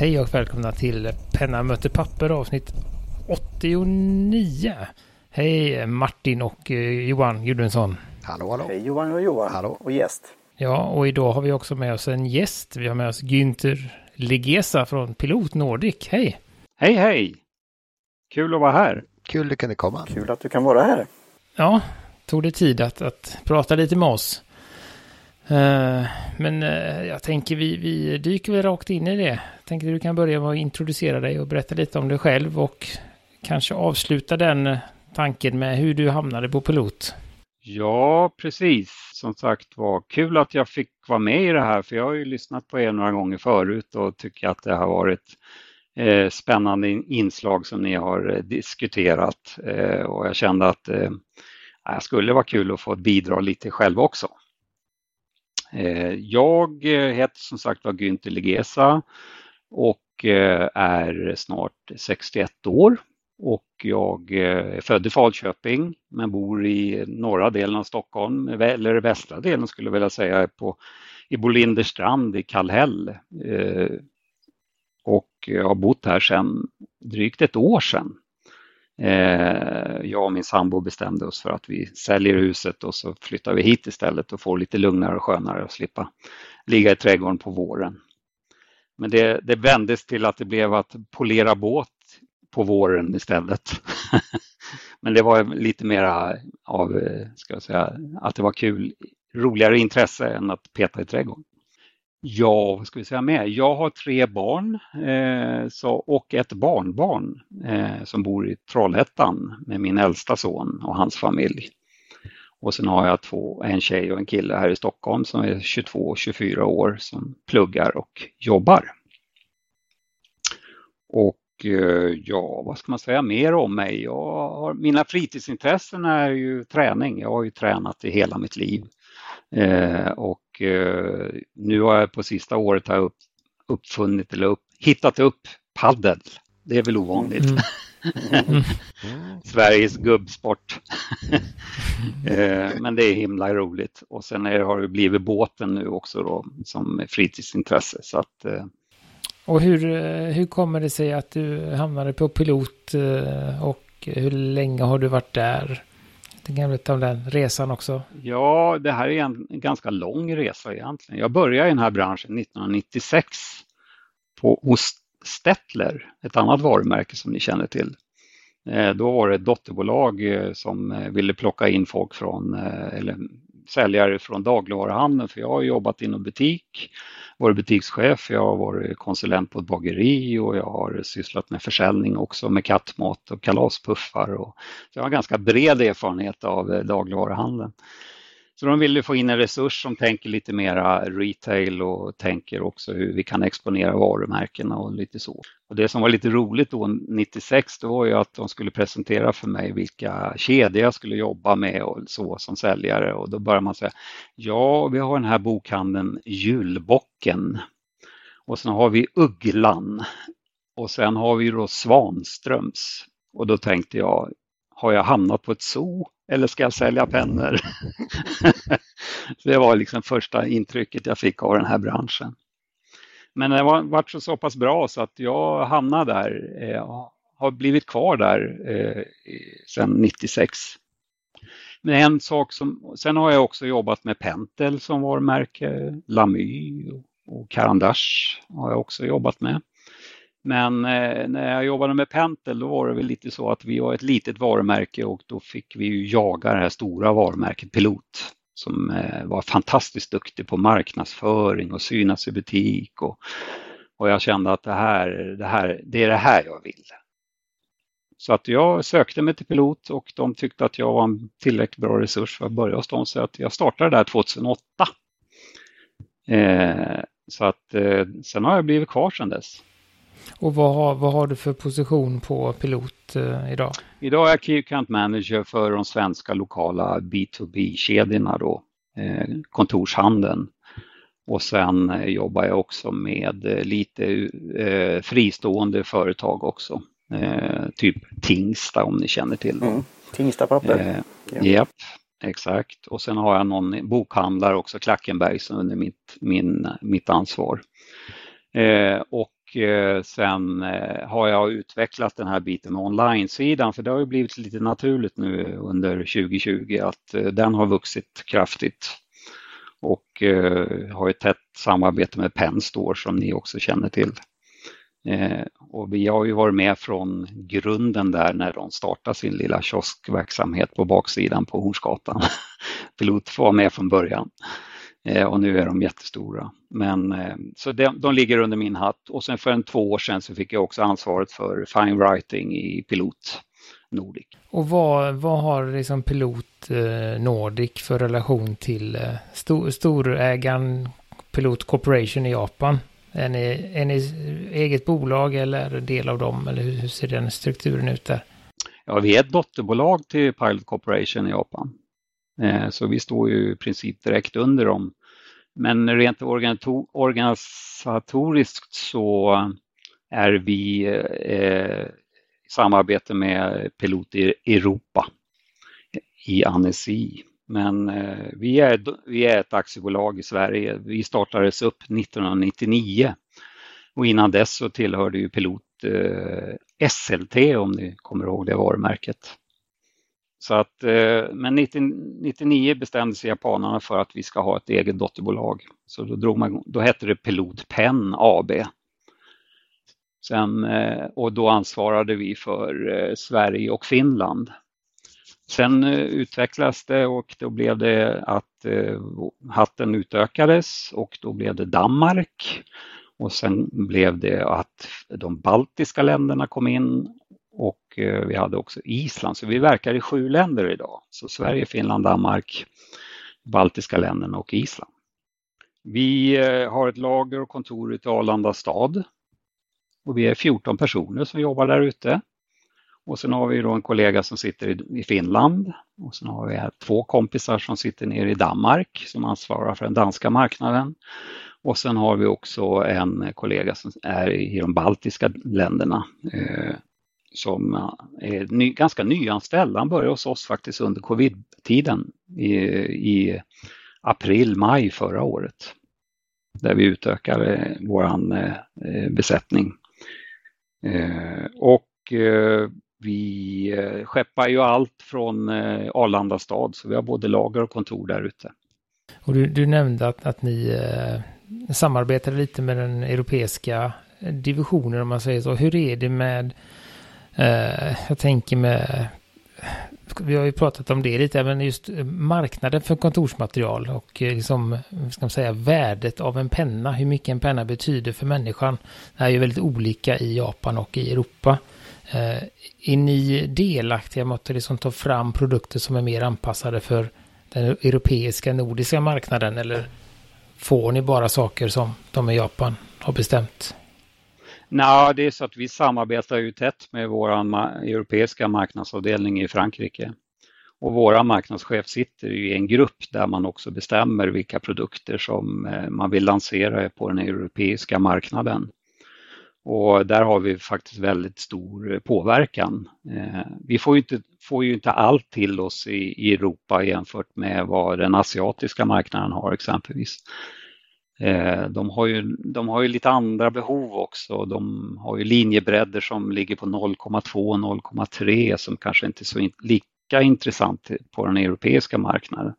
Hej och välkomna till Penna möter papper avsnitt 89. Hej Martin och eh, Johan Gudmundsson. Hallå, hallå. Hej Johan och Johan Hallå. och gäst. Ja, och idag har vi också med oss en gäst. Vi har med oss Günther Legesa från Pilot Nordic. Hej! Hej hej! Kul att vara här. Kul du kunde komma. Kul att du kan vara här. Ja, tog det tid att, att prata lite med oss. Eh, men eh, jag tänker vi, vi dyker väl rakt in i det. Jag tänker du kan börja med att introducera dig och berätta lite om dig själv och kanske avsluta den eh, tanken med hur du hamnade på pilot. Ja, precis. Som sagt var kul att jag fick vara med i det här för jag har ju lyssnat på er några gånger förut och tycker att det har varit eh, spännande inslag som ni har diskuterat eh, och jag kände att eh, det skulle vara kul att få bidra lite själv också. Eh, jag eh, heter som sagt var Günther Legesa och eh, är snart 61 år och jag är född i Falköping men bor i norra delen av Stockholm, eller västra delen skulle jag vilja säga, på, i Bolinderstrand i Kallhäll. Och jag har bott här sedan drygt ett år sedan. Eh, jag och min sambo bestämde oss för att vi säljer huset och så flyttar vi hit istället och får lite lugnare och skönare att slippa ligga i trädgården på våren. Men det, det vändes till att det blev att polera båt på våren istället. Men det var lite mera av, eh, ska jag säga, att det var kul, roligare intresse än att peta i trädgården. Ja, vad ska vi säga mer? Jag har tre barn eh, så, och ett barnbarn eh, som bor i Trollhättan med min äldsta son och hans familj. Och sen har jag två, en tjej och en kille här i Stockholm som är 22 och 24 år som pluggar och jobbar. Och eh, ja, vad ska man säga mer om mig? Jag har, mina fritidsintressen är ju träning. Jag har ju tränat i hela mitt liv. Eh, och eh, nu har jag på sista året har upp, uppfunnit eller upp, hittat upp paddel. Det är väl ovanligt. Mm. Mm. Sveriges gubbsport. eh, men det är himla roligt. Och sen är, har det blivit båten nu också då som fritidsintresse. Så att, eh, och hur, hur kommer det sig att du hamnade på pilot eh, och hur länge har du varit där? Det kan berätta om den resan också. Ja, det här är en, ganska lång resa egentligen. Jag började i den här branschen 1996 på, hos Stettler, ett annat varumärke som ni känner till. Eh, då var det ett dotterbolag eh, som eh, ville plocka in folk från, eller säljare från dagligvaruhandeln, för jag har jobbat inom butik, varit butikschef, jag har varit konsulent på ett bageri och jag har sysslat med försäljning också med kattmat och kalaspuffar. Och, så jag har ganska bred erfarenhet av eh, dagligvaruhandeln. Så de ville få in en resurs som tänker lite mera retail och tänker också hur vi kan exponera varumärkena och lite så. Och det som var lite roligt då 96 det var ju att de skulle presentera för mig vilka kedjor jag skulle jobba med och så som säljare. Och då börjar man säga ja, vi har den här bokhandeln Julbocken. Och sen har vi Ugglan. Och sen har vi då Svanströms. Och då tänkte jag har jag hamnat på ett zoo? Eller ska jag sälja pennor? det var liksom första intrycket jag fick av den här branschen. Men det var var så, så pass bra så att jag hamnade där, eh, har blivit kvar där eh, sedan 96. Men en sak som, sen har jag också jobbat med Pentel som varumärke, Lamy och Carandash har jag också jobbat med. Men eh, när jag jobbade med Pentel då var det väl lite så att vi var ett litet varumärke och då fick vi ju jaga det här stora varumärket Pilot som eh, var fantastiskt duktig på marknadsföring och synas i butik och, och jag kände att det här, det här, det är det här jag vill. Så att jag sökte mig till Pilot och de tyckte att jag var en tillräckligt bra resurs för att börja hos dem så att jag startade där 2008. Eh, så att eh, sen har jag blivit kvar sedan dess. Och vad har, vad har du för position på pilot eh, idag? Idag är jag Key Account Manager för de svenska lokala B2B-kedjorna då, eh, kontorshandeln. Och sen eh, jobbar jag också med eh, lite eh, fristående företag också. Eh, typ Tingsta om ni känner till dem. Mm. Tingsta papper. Ja. Japp, exakt. Och sen har jag någon bokhandlare också, Klackenberg, som under mitt, min, mitt ansvar. och Eh, sen eh, har jag utvecklat den här biten med online-sidan för det har ju blivit lite naturligt nu under 2020 att eh, den har vuxit kraftigt och har ett tätt samarbete med Penstore som ni också känner till. Och vi har ju varit med från grunden där när de startade sin lilla kioskverksamhet på baksidan på Hornsgatan. Pilot var med från början och nu är de jättestora. Men, eh, så de, de ligger under min hatt och sen för en två år sedan så fick jag också ansvaret för fine writing i Pilot Nordic. Och vad, vad har liksom Pilot eh, Nordic för relation till eh, stor, storägaren Pilot Corporation i Japan? Är ni, är ni eget bolag eller del av dem? Eller hur, hur ser den strukturen ut där? Ja, vi är ett dotterbolag till Pilot Corporation i Japan. Eh, så vi står ju i princip direkt under dem. Men rent organisatoriskt så är vi eh, i samarbete med Pilot i Europa i Annecy. Men eh, vi, är, vi är ett aktiebolag i Sverige. Vi startades upp 1999 och innan dess så tillhörde ju Pilot SLT om ni kommer ihåg det varumärket. Så att, eh, men 1999 bestämde sig japanerna för att vi ska ha ett eget dotterbolag. Så då, drog man, då hette det Pilot Pen AB. Sen, eh, och då ansvarade vi för eh, Sverige och Finland. Sen utvecklades det och då blev det att hatten utökades och då blev det Danmark. Och sen blev det att de baltiska länderna kom in och eh, vi hade också Island. Så vi verkar i sju länder idag. Så Sverige, Finland, Danmark, baltiska länderna och Island. Vi eh, har ett lager och kontor ute i Arlanda stad. Och vi är 14 personer som jobbar där ute. Och sen har vi då en kollega som sitter i Finland och sen har vi två kompisar som sitter nere i Danmark som ansvarar för den danska marknaden. Och sen har vi också en kollega som är i de baltiska länderna eh, som är ny, ganska nyanställd. Han började hos oss faktiskt under covid-tiden i, i april, maj förra året. Där vi utökade vår eh, besättning. Eh, och eh, vi eh, skeppar ju allt från eh, Arlanda stad, så vi har både lager och kontor där ute. Och du, du nämnde att, att ni eh, samarbetar lite med den europeiska eh, divisionen om man säger så. Hur är det med, Eh, jag tänker med, vi har ju pratat om det lite, men just marknaden för kontorsmaterial och eh, liksom, ska man säga, värdet av en penna, hur mycket en penna betyder för människan. Det är ju väldigt olika i Japan och i Europa. Eh, är ni delaktiga med att liksom ta fram produkter som är mer anpassade för den europeiska, nordiska marknaden eller får ni bara saker som de i Japan har bestämt? Nej, det är så att vi samarbetar ju tätt med vår europeiska marknadsavdelning i Frankrike. Och våra marknadschef sitter i en grupp där man också bestämmer vilka produkter som eh, man vill lansera på den europeiska marknaden. Och där har vi faktiskt väldigt stor påverkan. Eh, vi får ju inte, får ju inte allt till oss i, i Europa jämfört med vad den asiatiska marknaden har exempelvis. Eh, de har, ju, de har ju lite andra behov också. De har ju linjebredder som ligger på 0,2 0,3 som kanske inte är så lika intressant på den europeiska marknaden.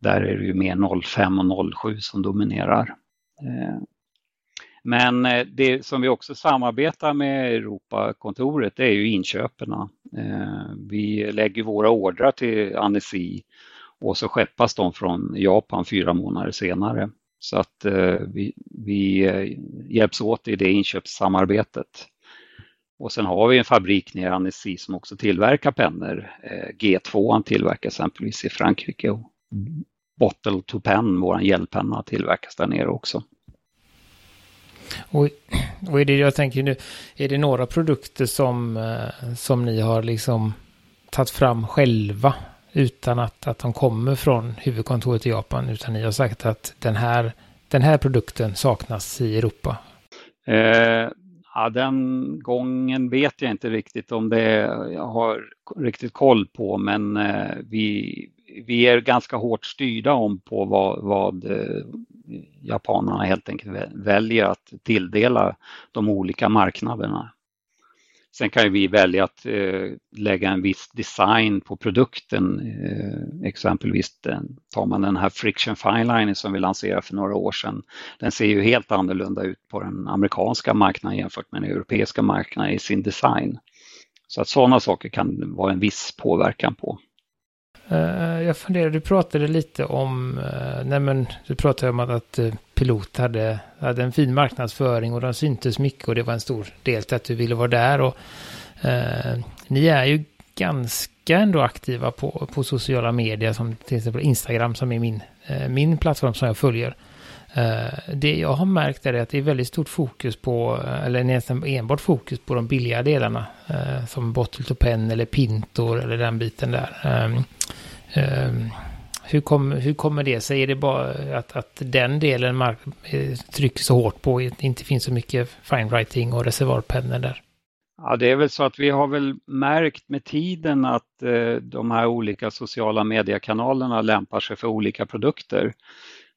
Där är det ju mer 0,5 och 0,7 som dominerar. Eh, men eh, det som vi också samarbetar med Europakontoret det är ju inköperna. Eh, vi lägger våra ordrar till Annecy och så skeppas de från Japan fyra månader senare. Så att eh, vi, vi eh, hjälps åt i det inköpssamarbetet. Och sen har vi en fabrik nere i Annecy som också tillverkar pennor. Eh, G2 tillverkas exempelvis i Frankrike och Bottle to Pen, vår gelpenna, tillverkas där nere också. Och, och är det jag tänker nu, är det några produkter som, som ni har liksom tagit fram själva utan att, att de kommer från huvudkontoret i Japan, utan ni har sagt att den här, den här produkten saknas i Europa? Eh, ja, den gången vet jag inte riktigt om det jag har riktigt koll på, men eh, vi, vi är ganska hårt styrda om på vad, vad eh, japanerna helt enkelt väljer att tilldela de olika marknaderna. Sen kan vi välja att eh, lägga en viss design på produkten. Eh, exempelvis den, tar man den här Friction Fineliner som vi lanserade för några år sedan. Den ser ju helt annorlunda ut på den amerikanska marknaden jämfört med den europeiska marknaden i sin design. Så att sådana saker kan vara en viss påverkan på. Eh, jag funderar, du pratade lite om, eh, nej men du pratade om att, att eh, Pilot hade, hade en fin marknadsföring och de syntes mycket och det var en stor del till att du ville vara där. Och, eh, ni är ju ganska ändå aktiva på, på sociala medier som till exempel Instagram som är min, eh, min plattform som jag följer. Eh, det jag har märkt är att det är väldigt stort fokus på, eller nästan enbart fokus på de billiga delarna. Som Bottle to Pen eller Pintor eller den biten där. Ehm, ehm, hur, kom, hur kommer det sig? Är det bara att, att den delen mark, eh, trycker så hårt på, det inte finns så mycket fine writing och reservoarpennor där? Ja, det är väl så att vi har väl märkt med tiden att eh, de här olika sociala mediekanalerna lämpar sig för olika produkter.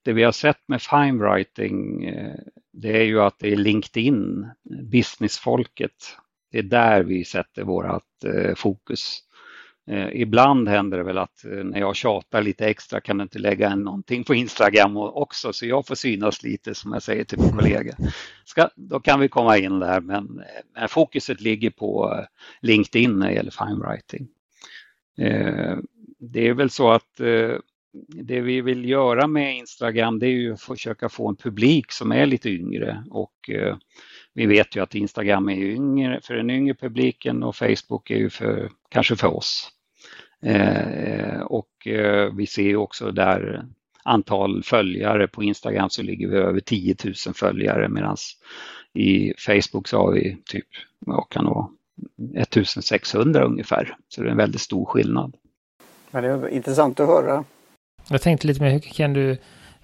Det vi har sett med fine writing, eh, det är ju att det är LinkedIn, eh, businessfolket. Det är där vi sätter vårt eh, fokus. Eh, ibland händer det väl att eh, när jag tjatar lite extra kan du inte lägga in någonting på Instagram också så jag får synas lite som jag säger till min kollega. Ska, då kan vi komma in där men, eh, men fokuset ligger på eh, LinkedIn när det gäller fine writing. Eh, det är väl så att eh, det vi vill göra med Instagram det är ju att försöka få en publik som är lite yngre och vi vet ju att Instagram är yngre för den yngre publiken och Facebook är ju för, kanske för oss. Eh, och eh, vi ser också där antal följare på Instagram så ligger vi över 10 000 följare medan i Facebook så har vi typ, vad kan det vara, 1600 ungefär. Så det är en väldigt stor skillnad. Men det är intressant att höra. Jag tänkte lite mer, hur kan du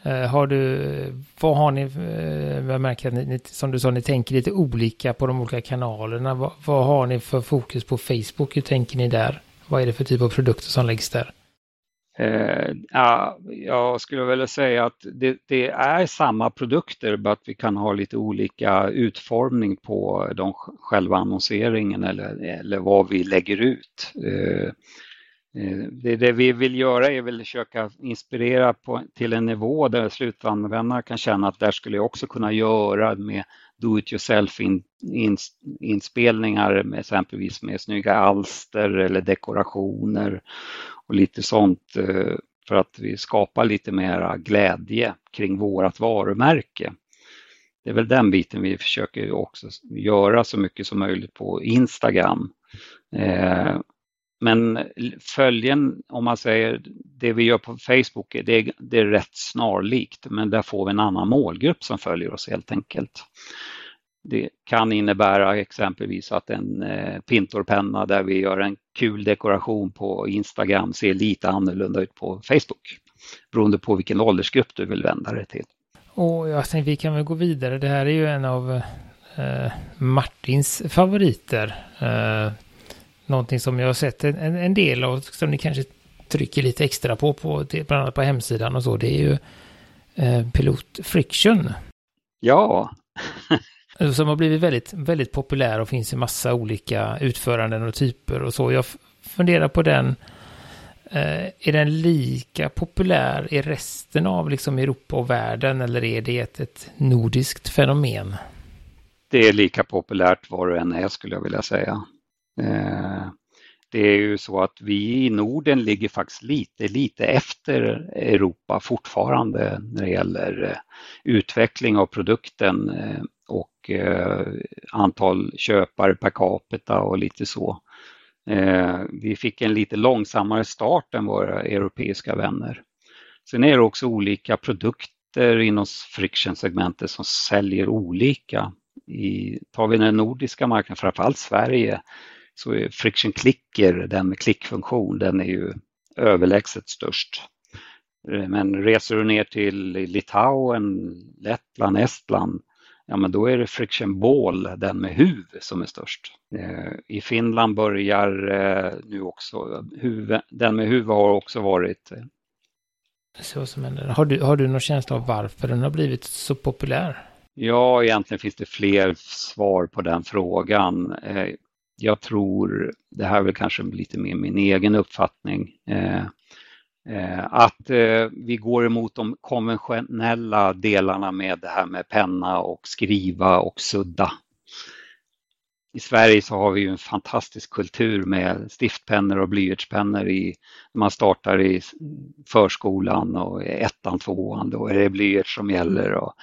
Eh, har du, vad har ni, eh, jag märker att ni, som du sa, ni tänker lite olika på de olika kanalerna. Vad, vad, har ni för fokus på Facebook? Hur tänker ni där? Vad är det för typ av produkter som läggs där? Eh, ja, jag skulle vilja säga att det, det, är samma produkter, bara att vi kan ha lite olika utformning på de, själva annonseringen eller, eller vad vi lägger ut. Eh, Eh, det, det vi vill göra är väl att försöka inspirera på, till en nivå där slutanvändare kan känna att där skulle jag också kunna göra med do it yourself in, in, inspelningar med exempelvis med snygga alster eller dekorationer och lite sånt eh, för att vi skapar lite mera glädje kring vårat varumärke. Det är väl den biten vi försöker också göra så mycket som möjligt på Instagram. Eh, men följen, om man säger det vi gör på Facebook, det är, det är rätt snarlikt, men där får vi en annan målgrupp som följer oss helt enkelt. Det kan innebära exempelvis att en eh, pintorpenna där vi gör en kul dekoration på Instagram ser lite annorlunda ut på Facebook beroende på vilken åldersgrupp du vill vända dig till. Och jag tänkte vi kan väl gå vidare. Det här är ju en av eh, Martins favoriter. Eh, någonting som jag har sett en, en del av, som ni kanske trycker lite extra på, på bland annat på hemsidan och så, det är ju eh, Pilot Friction. Ja. som har blivit väldigt, väldigt populär och finns i massa olika utföranden och typer och så. Jag funderar på den. Eh, är den lika populär i resten av liksom Europa och världen eller är det ett, ett nordiskt fenomen? Det är lika populärt var det än är skulle jag vilja säga. Eh, det är ju så att vi i Norden ligger faktiskt lite, lite efter Europa fortfarande när det gäller eh, utveckling av produkten eh, och antal köpare per capita och lite så. Vi fick en lite långsammare start än våra europeiska vänner. Sen är det också olika produkter inom friction-segmentet som säljer olika. I, tar vi den nordiska marknaden, framförallt Sverige, så är Friction Clicker, den med klickfunktion, den är ju överlägset störst. Men reser du ner till Litauen, Lettland, Estland, ja men då är det Friction Ball, den med huv, som är störst. Eh, I Finland börjar eh, nu också, huv, den med huv har också varit så som händer. Har du, har du någon känsla av varför den har blivit så populär? Ja, egentligen finns det fler svar på den frågan. Jag tror, det här är väl kanske lite mer min egen uppfattning, eh, eh, att eh, vi går emot de konventionella delarna med det här med penna och skriva och sudda. I Sverige så har vi ju en fantastisk kultur med stiftpennor och blyertspennor i, när man startar i förskolan och ettan, tvåan, då är det blyerts som gäller och,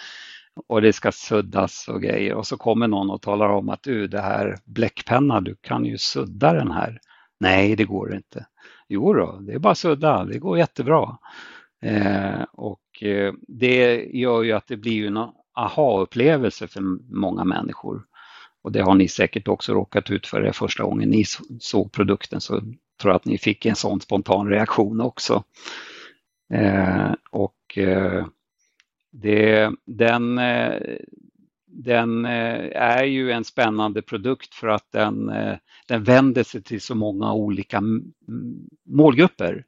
och det ska suddas och grejer och så kommer någon och talar om att du, det här bläckpenna, du kan ju sudda den här. Nej, det går inte. Jo då, det är bara sudda, det går jättebra. Eh, och eh, det gör ju att det blir en aha-upplevelse för många människor. Och det har ni säkert också råkat ut för det första gången ni såg produkten så tror jag att ni fick en sån spontan reaktion också. Eh, och eh, det, den, eh, den eh, är ju en spännande produkt för att den, eh, den vänder sig till så många olika målgrupper.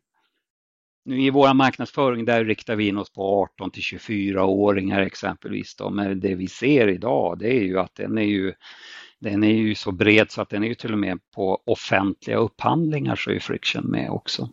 Nu I vår marknadsföring där riktar vi in oss på 18 till 24-åringar exempelvis. Då. Men det vi ser idag det är ju att den är ju, den är ju så bred så att den är ju till och med på offentliga upphandlingar så är Friction med också.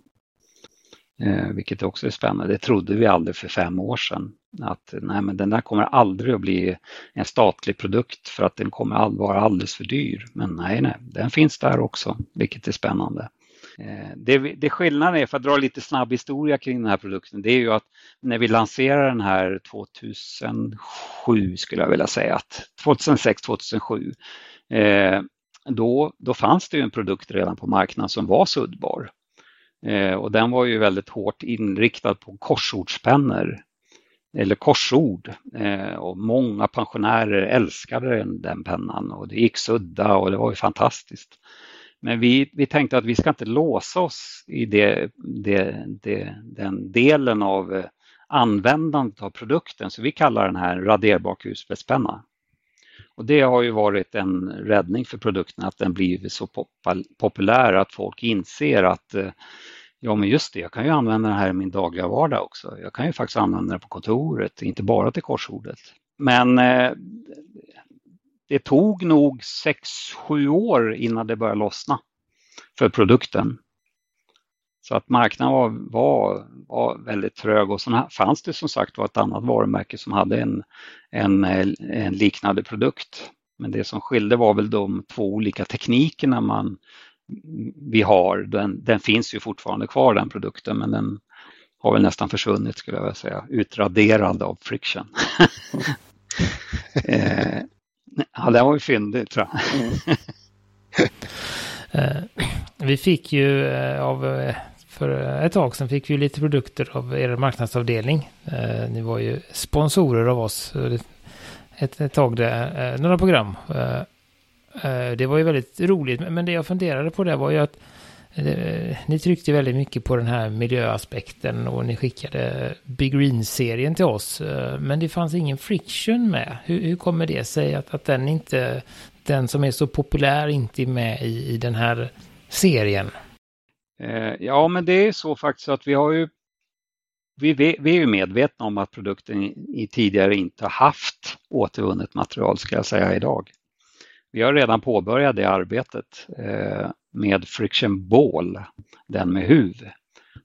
Eh, vilket också är spännande. Det trodde vi aldrig för fem år sedan. Att nej, men den där kommer aldrig att bli en statlig produkt för att den kommer att vara alldeles för dyr. Men nej, nej, den finns där också, vilket är spännande. Eh, det, det skillnaden är, för att dra lite snabb historia kring den här produkten, det är ju att när vi lanserade den här 2007 skulle jag vilja säga, 2006-2007, eh, då, då fanns det ju en produkt redan på marknaden som var suddbar. Eh, och den var ju väldigt hårt inriktad på korsordspennor eller korsord eh, och många pensionärer älskade den pennan och det gick sudda och det var ju fantastiskt. Men vi, vi tänkte att vi ska inte låsa oss i det, det, det, den delen av eh, användandet av produkten, så vi kallar den här raderbar kulspetspenna. Och det har ju varit en räddning för produkten att den blivit så populär att folk inser att eh, ja men just det, jag kan ju använda det här i min dagliga vardag också. Jag kan ju faktiskt använda det på kontoret, inte bara till korsordet. Men eh, det tog nog 6-7 år innan det började lossna för produkten. Så att marknaden var, var, var väldigt trög och så fanns det som sagt var ett annat varumärke som hade en, en, en liknande produkt. Men det som skilde var väl de två olika teknikerna man, vi har. Den, den finns ju fortfarande kvar den produkten men den har väl nästan försvunnit skulle jag vilja säga, utraderad av friction. eh, Ja, det var ju fyndigt tror jag. Mm. Eh, vi fick ju eh, av, för ett tag sedan fick vi lite produkter av er marknadsavdelning. Ni var ju sponsorer av oss ett, ett tag, där, några program. Eh, det var ju väldigt roligt, men det jag funderade på det var ju att eh, ni tryckte väldigt mycket på den här miljöaspekten och ni skickade Big Green-serien till oss. Eh, men det fanns ingen friction med. Hur, hur kommer det sig att, att den inte, den som är så populär inte är med i, i den här serien? Ja, men det är så faktiskt att vi har ju vi, vi är ju medvetna om att produkten i, i tidigare inte har haft återvunnet material, ska jag säga idag. Vi har redan påbörjat det arbetet. Eh, med Friction Ball, den med huv.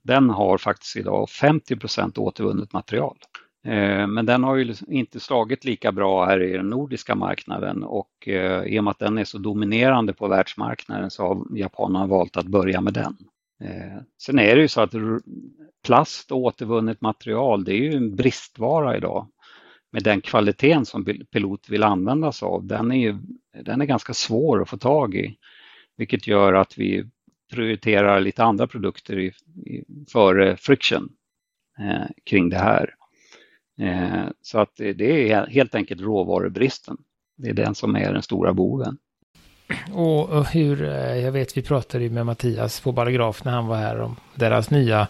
Den har faktiskt idag 50% återvunnet material. Eh, men den har ju liksom inte slagit lika bra här i den nordiska marknaden och eh, i och med att den är så dominerande på världsmarknaden så har japanerna valt att börja med den. Sen är det ju så att plast och återvunnet material det är ju en bristvara idag. Med den kvaliteten som pilot vill använda sig av, den är, ju, den är ganska svår att få tag i. Vilket gör att vi prioriterar lite andra produkter i, i, före friction eh, kring det här. Eh, så att det, det är helt enkelt råvarubristen. Det är den som är den stora boven. Och, och hur, eh, jag vet vi pratade med Mattias på Barograf när han var här om deras nya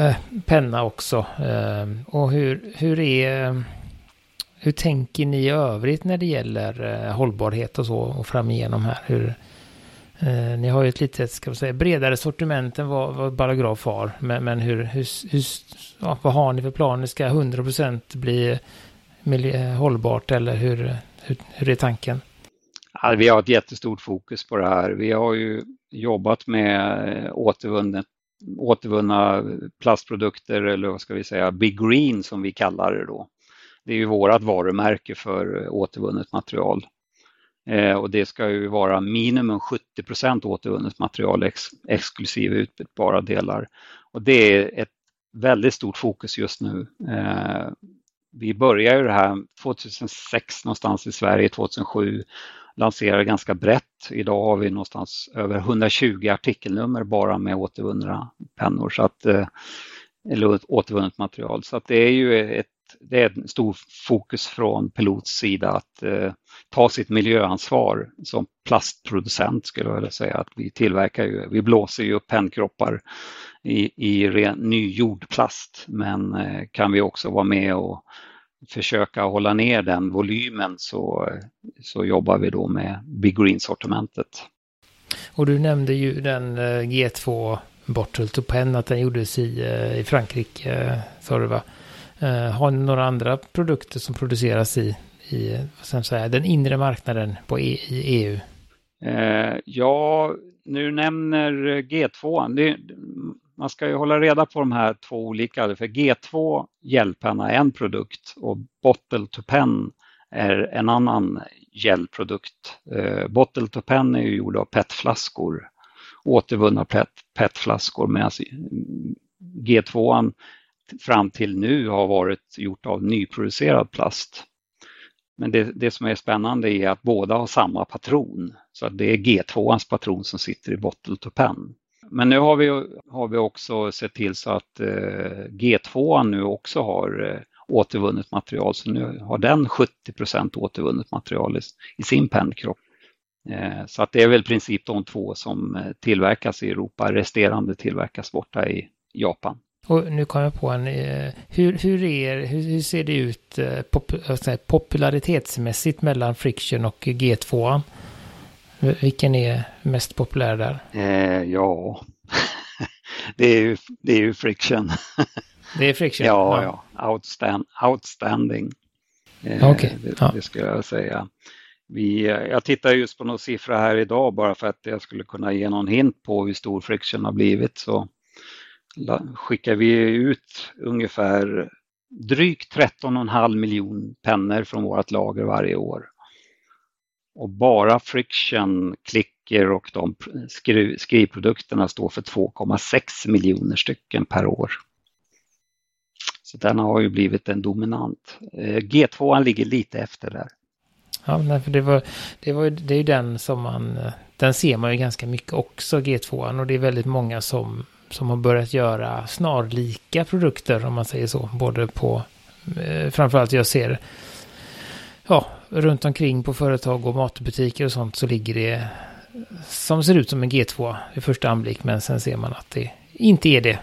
eh, penna också. Eh, och hur, hur är hur tänker ni i övrigt när det gäller eh, hållbarhet och så och fram igenom här? Hur, Eh, ni har ju ett lite, ska man säga, bredare sortiment än vad, vad Ballograf har. Men, men hur, hur, hur ja, vad har ni för planer? Ska 100% bli miljö, hållbart eller hur, hur, hur är tanken? Ja, vi har ett jättestort fokus på det här. Vi har ju jobbat med eh, återvunnet, återvunna plastprodukter eller vad ska vi säga, Big Green som vi kallar det då. Det är ju vårt varumärke för återvunnet material. Eh, och det ska ju vara minimum 70 procent återvunnet material ex, exklusive utbytbara delar. Och det är ett väldigt stort fokus just nu. Eh, vi började ju det här 2006 någonstans i Sverige, 2007 lanserade ganska brett. Idag har vi någonstans över 120 artikelnummer bara med återvunna pennor, så att, eh, eller återvunnet material. Så att det är ju ett det är ett stort fokus från Pilots sida att eh, ta sitt miljöansvar som plastproducent skulle jag vilja säga. Att vi tillverkar ju, vi blåser ju upp pennkroppar i, i ren, ny jordplast men eh, kan vi också vara med och försöka hålla ner den volymen så, så jobbar vi då med Big Green-sortimentet. Och du nämnde ju den eh, G2 Bottle to Pen, att den gjordes i, eh, i Frankrike, sa du va? Eh, har ni några andra produkter som produceras i, i vad säga, den inre marknaden på e, i EU? Eh, ja, nu nämner G2. Det, man ska ju hålla reda på de här två olika. För G2 gelpenna är en produkt och Bottle to Pen är en annan gelprodukt. Eh, Bottle to Pen är ju gjord av PET-flaskor, återvunna PET-flaskor, medan G2 fram till nu har varit gjort av nyproducerad plast. Men det, det som är spännande är att båda har samma patron. Så att det är G2ans patron som sitter i bottle to pen. Men nu har vi, har vi också sett till så att eh, G2 nu också har eh, återvunnet material. Så nu har den 70 återvunnet material i, sin pennkropp. Eh, så att det är väl i princip de två som tillverkas i Europa. Resterande tillverkas borta i Japan. Och nu kom jag på en, hur, hur, är, hur, ser det ut pop, popularitetsmässigt mellan Friction och G2? Vilken är mest populär där? Eh, ja, det är, ju, det är ju Friction. Det är Friction? ja, ja. ja. Outstand, outstanding. Eh, okay. det, ja. det skulle jag säga. Vi, jag tittar just på några siffror här idag bara för att jag skulle kunna ge någon hint på hur stor Friction har blivit. Så skickar vi ut ungefär drygt 13,5 miljon pennor från vårt lager varje år. Och bara Friction, Clicker och de skrivprodukterna står för 2,6 miljoner stycken per år. Så den har ju blivit en dominant. Eh, G2 ligger lite efter där. Ja, för det, var, det, var, det är ju den som man, den ser man ju ganska mycket också, G2. Och det är väldigt många som som har börjat göra snarlika produkter om man säger så. Både på, eh, framförallt jag ser, ja, runt omkring på företag och matbutiker och sånt så ligger det som ser ut som en G2 i första anblick. Men sen ser man att det inte är det.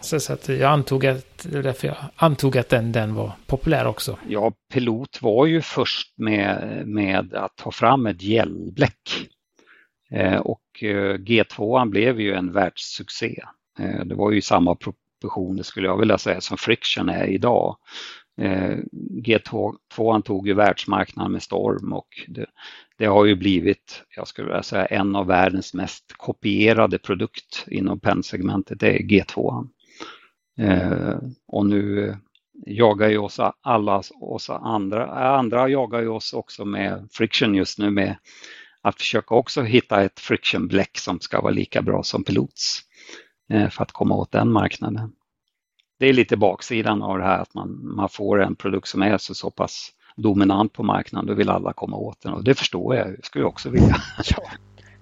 Så, så att jag antog att, därför jag antog att den, den var populär också. Ja, Pilot var ju först med, med att ta fram ett gällbläck. Eh, och eh, G2 blev ju en världssuccé. Eh, det var ju samma proportioner skulle jag vilja säga som Friction är idag. Eh, G2 tog ju världsmarknaden med storm och det, det, har ju blivit, jag skulle vilja säga, en av världens mest kopierade produkt inom pennsegmentet, det är G2. Eh, och nu jagar ju oss alla oss andra, andra jagar ju oss också med Friction just nu med att försöka också hitta ett friction-bläck som ska vara lika bra som Pilots eh, för att komma åt den marknaden. Det är lite baksidan av det här att man, man får en produkt som är så, så pass dominant på marknaden, då vill alla komma åt den och det förstår jag, jag skulle också vilja. Ja.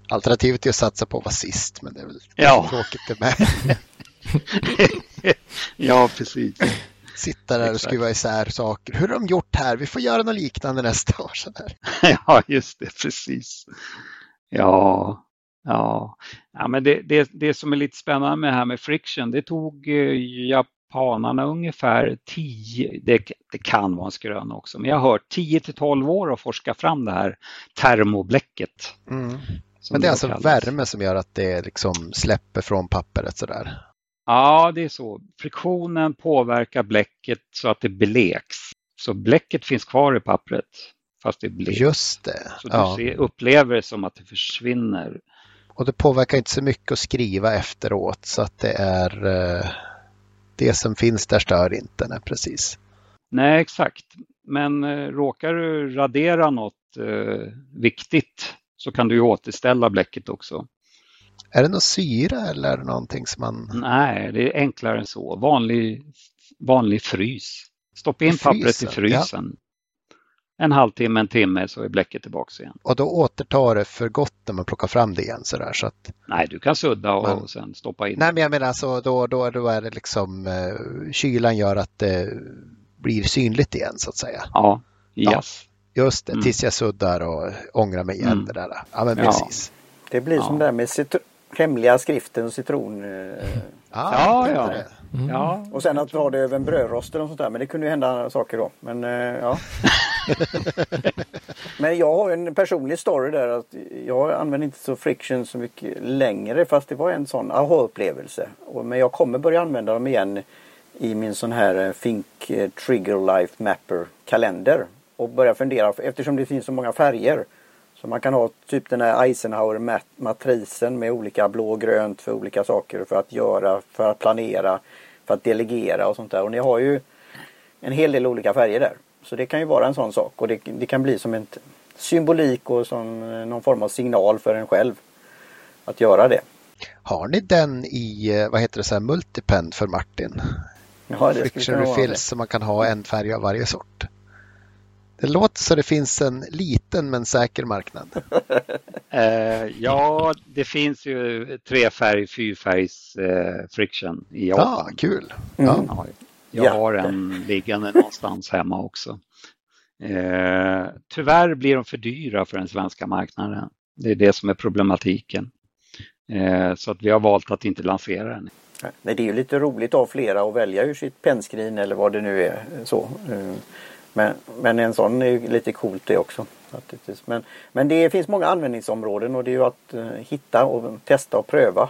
Alternativet är att satsa på att vara sist, men det är väl ja. tråkigt det med. ja, precis sitta där och skruva isär saker. Hur har de gjort här? Vi får göra något liknande nästa år. Så där. ja, just det, precis. Ja, ja. ja men det, det, det som är lite spännande med det här med friction, det tog eh, japanerna ungefär 10, det, det kan vara en skrön också, men jag har hört 10 till 12 år att forska fram det här termobläcket. Mm. Men det är alltså kallas. värme som gör att det liksom släpper från pappret sådär? Ja, det är så. Friktionen påverkar bläcket så att det bleks. Så bläcket finns kvar i pappret fast det är blekt. Just det. Så ja. du ser, upplever det som att det försvinner. Och det påverkar inte så mycket att skriva efteråt så att det är eh, det som finns där stör inte. Nej, precis. Nej, exakt. Men eh, råkar du radera något eh, viktigt så kan du ju återställa bläcket också. Är det någon syra eller någonting som man... Nej, det är enklare än så. Vanlig, vanlig frys. Stoppa in frysen, pappret i frysen. Ja. En halvtimme, en timme så är bläcket tillbaka igen. Och då återtar det för gott när man plockar fram det igen sådär så att... Nej, du kan sudda och, men... sen stoppa in. Nej, men jag menar alltså då, då, då är det liksom uh, kylan gör att det blir synligt igen så att säga. Ja, yes. Ja, just det, mm. tills jag suddar och ångrar mig igen mm. det där. Ja, men precis. Det blir som ja. det där med hemliga skriften och citron. Eh, ah, ja, ja. Mm. ja. Och sen att ha det över en brödrost eller sånt där. Men det kunde ju hända saker då. Men eh, ja. men jag har en personlig story där. att Jag använder inte så friction så mycket längre. Fast det var en sån aha-upplevelse. Men jag kommer börja använda dem igen i min sån här eh, Think Trigger Life Mapper kalender. Och börja fundera eftersom det finns så många färger. Så man kan ha typ den här Eisenhower-matrisen med olika blå och grönt för olika saker för att göra, för att planera, för att delegera och sånt där. Och ni har ju en hel del olika färger där. Så det kan ju vara en sån sak och det, det kan bli som en symbolik och som någon form av signal för en själv att göra det. Har ni den i, eh, vad heter det, så här, multipen för Martin? Ja, det Friction refills så man kan ha en färg av varje sort. Det låter så det finns en liten men säker marknad. eh, ja, det finns ju trefärg, fyrfärgs eh, friction i Japan. Ja, kul. Mm. Ja. Jag ja. har en liggande någonstans hemma också. Eh, tyvärr blir de för dyra för den svenska marknaden. Det är det som är problematiken. Eh, så att vi har valt att inte lansera den. Nej, det är ju lite roligt av flera att välja ur sitt pennskrin eller vad det nu är. så. Eh, men, men en sån är ju lite coolt det också. Men, men det finns många användningsområden och det är ju att uh, hitta och testa och pröva.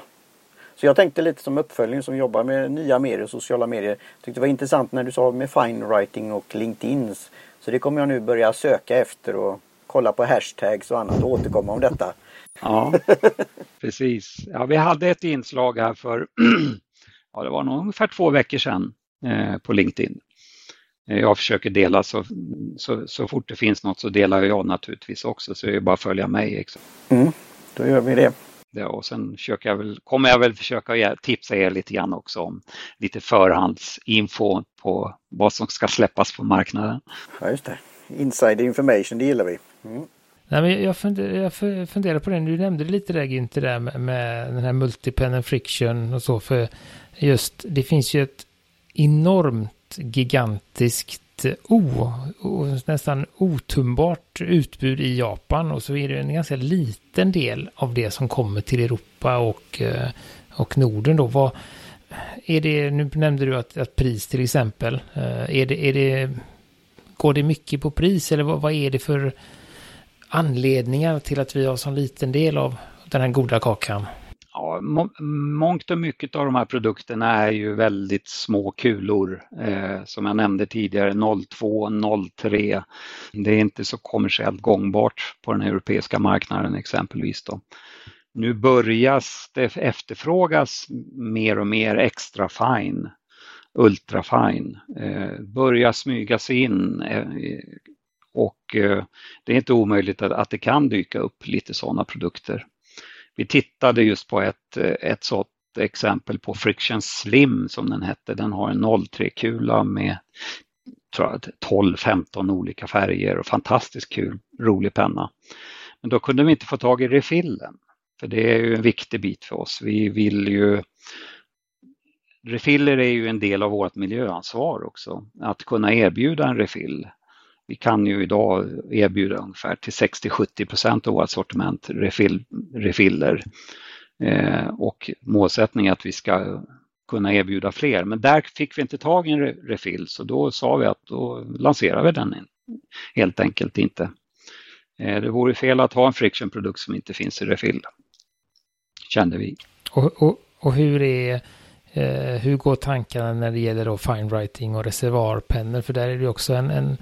Så jag tänkte lite som uppföljning som jobbar med nya medier, sociala medier. Tyckte det var intressant när du sa med fine writing och LinkedIn. Så det kommer jag nu börja söka efter och kolla på hashtags och annat och återkomma om detta. Ja, precis. Ja, vi hade ett inslag här för ja, det var nog ungefär två veckor sedan eh, på LinkedIn Eh, jag försöker dela så, så, så fort det finns något så delar jag naturligtvis också så det är bara att följa mig. Liksom. Mm, då gör vi det. Ja, och sen försöker jag väl, kommer jag väl försöka tipsa er lite grann också om lite förhandsinfo på vad som ska släppas på marknaden. Ja, just det. Inside information, det gillar vi. Mm. Nej, men jag, funderar, jag funderar på det, du nämnde det lite där Günther, där med, med den här multipen friction och så, för just det finns ju ett enormt gigantiskt o, nästan otumbart utbud i Japan och så är det en ganska liten del av det som kommer till Europa och, eh, och Norden då. Vad, är det, nu nämnde du att, att pris till exempel, eh, är det, är det, går det mycket på pris eller vad, vad är det för anledningar till att vi har så liten del av den här goda kakan? Mångt och mycket av de här produkterna är ju väldigt små kulor. Eh, som jag nämnde tidigare, 02, 03. Det är inte så kommersiellt gångbart på den europeiska marknaden exempelvis. Då. Nu börjas det efterfrågas mer och mer extra fine, ultra fine. Eh, börjar smyga sig in eh, och eh, det är inte omöjligt att, att det kan dyka upp lite sådana produkter. Vi tittade just på ett, ett sådant exempel på Friction Slim som den hette. Den har en 03-kula med 12-15 olika färger och fantastiskt kul, rolig penna. Men då kunde vi inte få tag i refillen. För det är ju en viktig bit för oss. Vi vill ju Refiller är ju en del av vårt miljöansvar också. Att kunna erbjuda en refill vi kan ju idag erbjuda ungefär till 60-70% av vårt sortiment refill, refiller. Eh, och målsättningen är att vi ska kunna erbjuda fler. Men där fick vi inte tag i en refill så då sa vi att då lanserar vi den helt enkelt inte. Eh, det vore fel att ha en friction-produkt som inte finns i refill. Kände vi. Och, och, och hur, är, eh, hur går tankarna när det gäller då fine writing och reservoarpennor? För där är det också en, en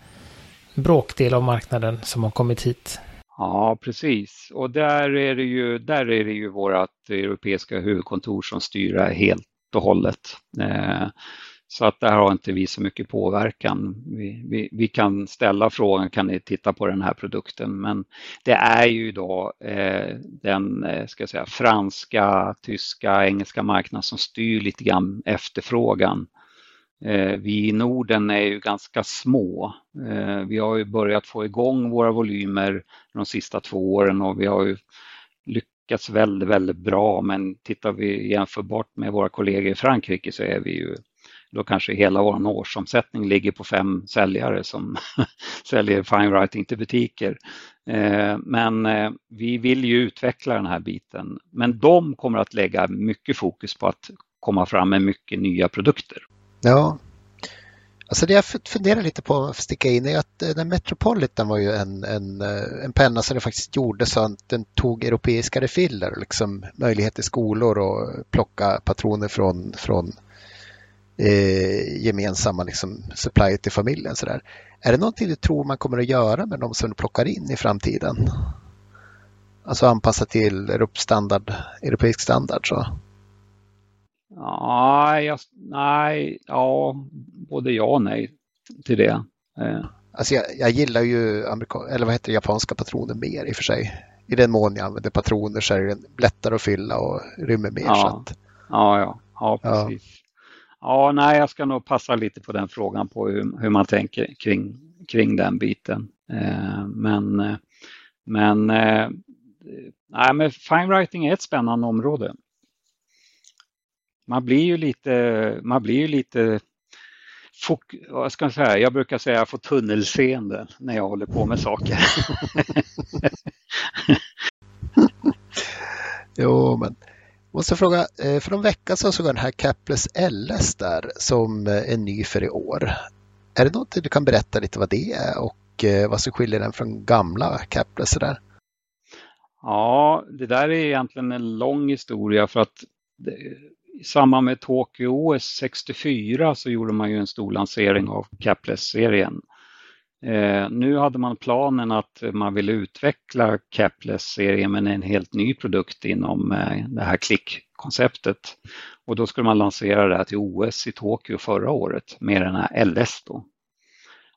bråkdel av marknaden som har kommit hit. Ja, precis. Och där är det ju, där är det ju vårt europeiska huvudkontor som styr det helt och hållet. Eh, så att där har inte vi så mycket påverkan. Vi, vi, vi, kan ställa frågan, kan ni titta på den här produkten? Men det är ju då eh, den eh, ska jag säga, franska, tyska, engelska marknaden som styr lite grann efterfrågan. Eh, vi i Norden är ju ganska små. Eh, vi har ju börjat få igång våra volymer de sista två åren och vi har ju lyckats väldigt, väldigt bra. Men tittar vi jämförbart med våra kollegor i Frankrike så är vi ju då kanske hela vår årsomsättning ligger på fem säljare som säljer fine writing till butiker. Eh, men vi vill ju utveckla den här biten. Men de kommer att lägga mycket fokus på att komma fram med mycket nya produkter. Ja. Alltså det jag funderar lite på att sticka in är att eh, den Metropolitan var ju en, en, eh, en penna som det faktiskt gjorde så att den tog europeiska refiller, liksom möjlighet till skolor och plocka patroner från, från eh, gemensamma liksom, supply till familjen. Så där. Är det någonting du tror man kommer att göra med de som du plockar in i framtiden? Alltså anpassa till standard, europeisk standard så? Nej, jag, nej, ja, både ja och nej till det. Eh. Alltså jag, jag gillar ju amerika, eller vad heter det, japanska patroner mer i och för sig. I den mån jag använder patroner så är det lättare att fylla och rymmer mer. Ja, så att, ja, ja, ja, precis. Ja. ja. nej, jag ska nog passa lite på den frågan på hur, hur man tänker kring, kring den biten. Eh, men eh, men, eh, nej, men fine writing är ett spännande område man blir ju lite, man blir ju lite vad ska jag säga, jag brukar säga att jag får tunnelseende när jag håller på med saker. jo, men måste fråga, eh, för någon vecka så såg jag den här Capless LS där som eh, är ny för i år. Är det något du kan berätta lite vad det är och eh, vad som skiljer den från gamla Capless där? Ja, det där är egentligen en lång historia för att i samband med Tokyo OS 64 så gjorde man ju en stor lansering av Capless-serien. Eh, nu hade man planen att man ville utveckla Capless-serien med en helt ny produkt inom eh, det här klickkonceptet. Och då skulle man lansera det här till OS i Tokyo förra året med den här LS då.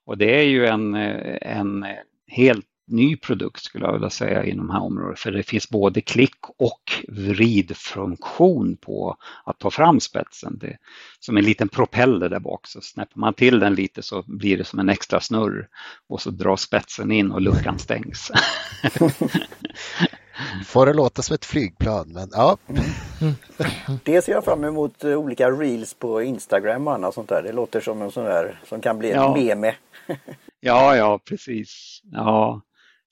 Och det är ju en, eh, en helt ny produkt skulle jag vilja säga inom det här området. För det finns både klick och vridfunktion på att ta fram spetsen. Det, som en liten propeller där bak så snäpper man till den lite så blir det som en extra snurr och så dras spetsen in och luckan stängs. Får det låta som ett flygplan, men ja. Det ser jag fram emot eh, olika reels på Instagram och annat sånt där. Det låter som en sån där som kan bli en ja. meme. ja, ja, precis. Ja,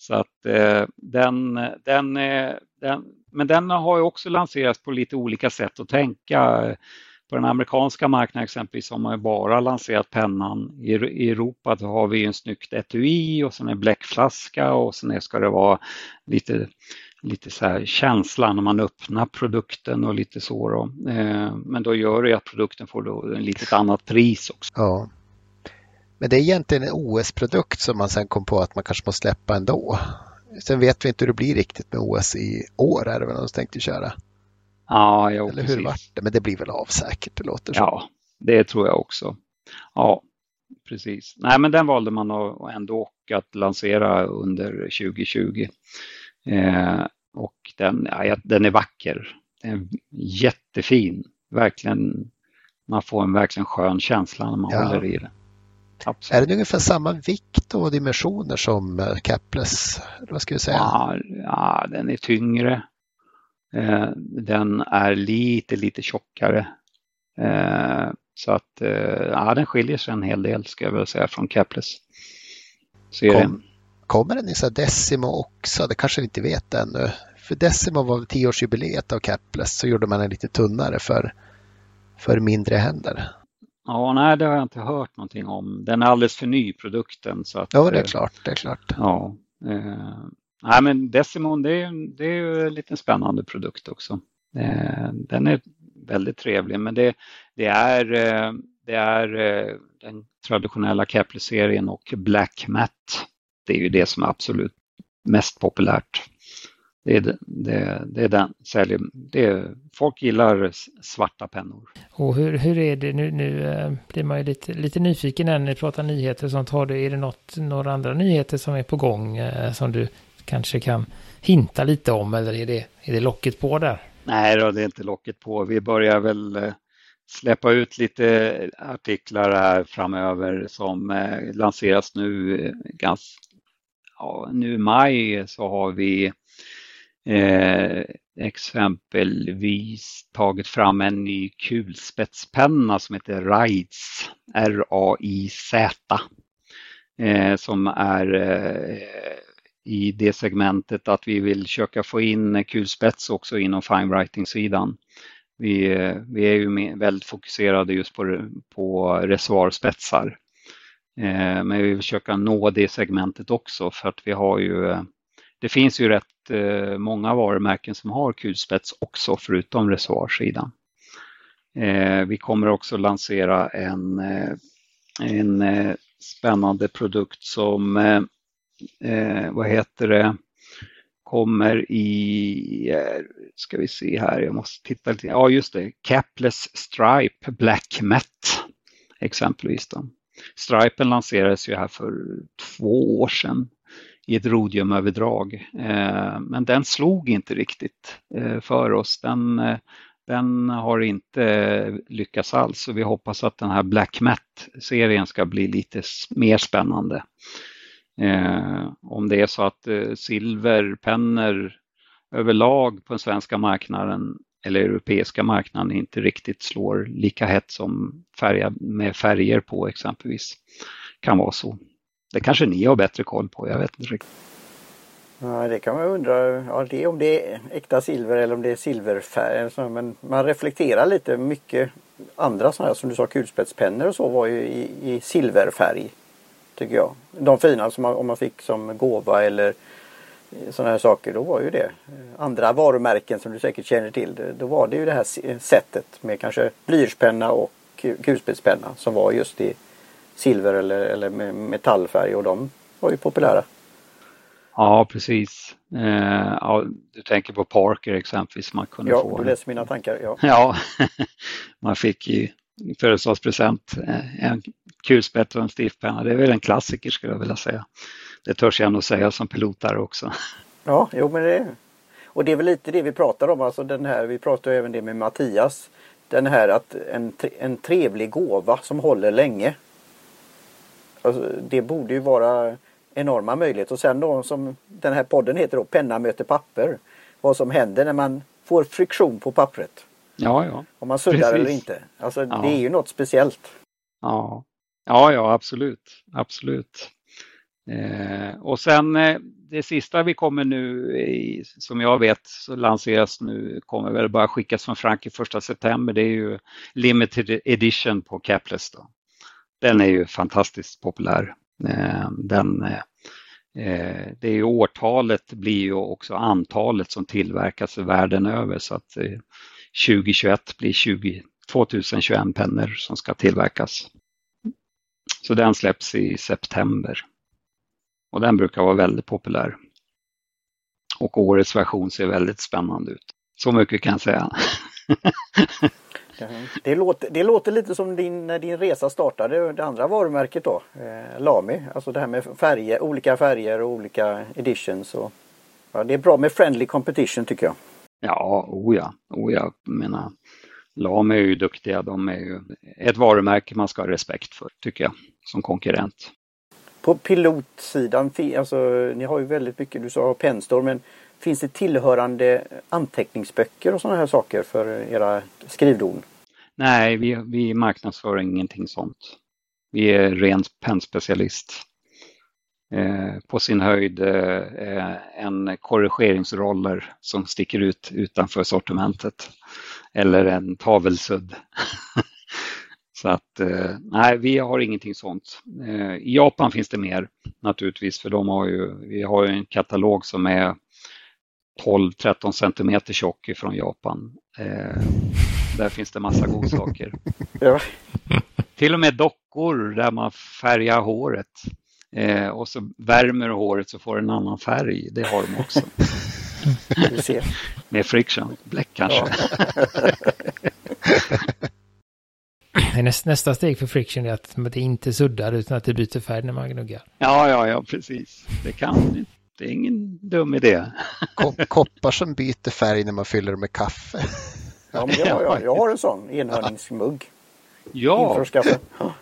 så att eh, den, den, eh, den, men den har ju också lanserats på lite olika sätt att tänka. På den amerikanska marknaden exempelvis har man bara lanserat pennan. I, i Europa då har vi en snyggt etui och sen en bläckflaska och sen ska det vara lite, lite så här känsla när man öppnar produkten och lite så. Då. Eh, men då gör det att produkten får då ett lite annat pris också. Ja. Men det är egentligen en OS-produkt som man sen kom på att man kanske måste släppa ändå. Sen vet vi inte hur det blir riktigt med OS i år är det väl de tänkte köra. Ja, jo, Eller hur precis. vart det? Men det blir väl av säkert, det låter så. Ja, det tror jag också. Ja, precis. Nej, men den valde man ändå att lansera under 2020. Eh, och den, ja, den är vacker. Den är jättefin. Verkligen, man får en verkligen skön känsla när man ja. håller i den. Absolut. Är det ungefär samma vikt och dimensioner som eh, Capless? Vad ska vi säga? Ja, ja den är tyngre. Eh, den är lite, lite tjockare. Eh, så att ja, den skiljer sig en hel del ska jag väl säga från Capless. Kom, kommer den i så Decimo också? Det kanske vi inte vet ännu. För Decimo var tioårsjubileet av Capless så gjorde man den lite tunnare för, för mindre händer. Ja, nej, det har jag inte hört någonting om. Den är alldeles för ny produkten. Så att, ja, det är klart. Det är klart. Ja, Eh, nej, men Decimon det är, det är ju en liten spännande produkt också. Eh, den är väldigt trevlig men det, det är, eh, det är eh, den traditionella Kepler-serien och Black Matte. Det är ju det som är absolut mest populärt. Det är, det, det är den säljer. Det är, folk gillar svarta pennor. Och hur, hur är det nu? Nu blir man ju lite, lite nyfiken när ni pratar nyheter och sånt. Har du, är det något, några andra nyheter som är på gång som du kanske kan hinta lite om eller är det, är det locket på där? Nej, då, det är inte locket på. Vi börjar väl eh, släppa ut lite artiklar här framöver som eh, lanseras nu. Eh, ganska, ja, nu i maj så har vi eh, exempelvis tagit fram en ny kulspetspenna som heter RAIZ, R-A-I-Z, eh, som är eh, i det segmentet att vi vill försöka få in kulspets också inom fine writing-sidan. Vi, eh, vi är ju väldigt fokuserade just på, på reservoarspetsar. Eh, men vi vill försöka nå det segmentet också för att vi har ju eh, det finns ju rätt eh, många varumärken som har kulspets också förutom reservoarsidan. Eh, vi kommer också lansera en, eh, en eh, spännande produkt som eh, eh, vad heter det, kommer i, ska vi se här, jag måste titta lite, ja just det, Capless Stripe Black Matte exempelvis. Då. Stripen lanserades ju här för två år sedan i ett rodiumöverdrag. Eh, men den slog inte riktigt eh, för oss. Den, eh, den har inte lyckats alls och vi hoppas att den här Black Matt-serien ska bli lite mer spännande. Om det är så att silverpennor överlag på den svenska marknaden eller europeiska marknaden inte riktigt slår lika hett som färga, med färger på exempelvis. Kan vara så. Det kanske ni har bättre koll på, jag vet inte riktigt. Ja, det kan man undra ja, det om det är äkta silver eller om det är silverfärg. Men man reflekterar lite mycket andra sådana här som du sa kulspetspennor och så var ju i, i silverfärg tycker jag. De fina som man, om man fick som gåva eller eh, sådana här saker, då var ju det. Andra varumärken som du säkert känner till, då var det ju det här sättet med kanske blyertspenna och kulspetspenna som var just i silver eller, eller metallfärg och de var ju populära. Ja, precis. Eh, ja, du tänker på Parker exempelvis. Man kunde ja, få du läser mina tankar. Ja, ja man fick i födelsedagspresent eh, en kulspett och en stiftpenna. Det är väl en klassiker skulle jag vilja säga. Det törs jag nog säga som pilotare också. Ja, jo men det Och det är väl lite det vi pratar om, alltså den här, vi pratar även det med Mattias. Den här att en, en trevlig gåva som håller länge. Alltså, det borde ju vara enorma möjligheter. Och sen då som den här podden heter då Penna möter papper. Vad som händer när man får friktion på pappret. Ja, ja. Om man suddar eller inte. Alltså ja. det är ju något speciellt. Ja, ja, ja absolut. Absolut. Eh, och sen eh, det sista vi kommer nu, i, som jag vet, så lanseras nu, kommer väl bara skickas från Frankrike första september. Det är ju limited edition på Capless. Då. Den är ju fantastiskt populär. Eh, den, eh, det är ju årtalet blir ju också antalet som tillverkas världen över så att eh, 2021 blir 20, 2021 pennor som ska tillverkas. Så den släpps i september. Och den brukar vara väldigt populär. Och årets version ser väldigt spännande ut. Så mycket kan jag säga. det, låter, det låter lite som din, när din resa startade, det andra varumärket då, eh, Lami. Alltså det här med färger, olika färger och olika editions. Och, ja, det är bra med friendly competition tycker jag. Ja, o ja, o ja. Menar, LAM är ju duktiga. De är ju ett varumärke man ska ha respekt för, tycker jag, som konkurrent. På pilotsidan, alltså ni har ju väldigt mycket, du sa Penstorm, men finns det tillhörande anteckningsböcker och sådana här saker för era skrivdon? Nej, vi, vi marknadsför ingenting sånt. Vi är rent pennspecialist. Eh, på sin höjd eh, en korrigeringsroller som sticker ut utanför sortimentet eller en tavelsudd. Så att eh, nej, vi har ingenting sånt. Eh, I Japan finns det mer naturligtvis för de har ju, vi har ju en katalog som är 12-13 centimeter tjock från Japan. Där finns det massa godsaker. ja. Till och med dockor där man färgar håret. Eh, och så värmer håret så får det en annan färg. Det har de också. Med friction, bläck kanske. Ja. Nästa, nästa steg för friction är att det inte suddar utan att det byter färg när man gnuggar. Ja, ja, ja, precis. Det kan det är ingen dum idé. Koppar som byter färg när man fyller med kaffe. Ja, men jag, jag, jag har en sån enhörningsmugg. Ja. Införskaffa. Ja,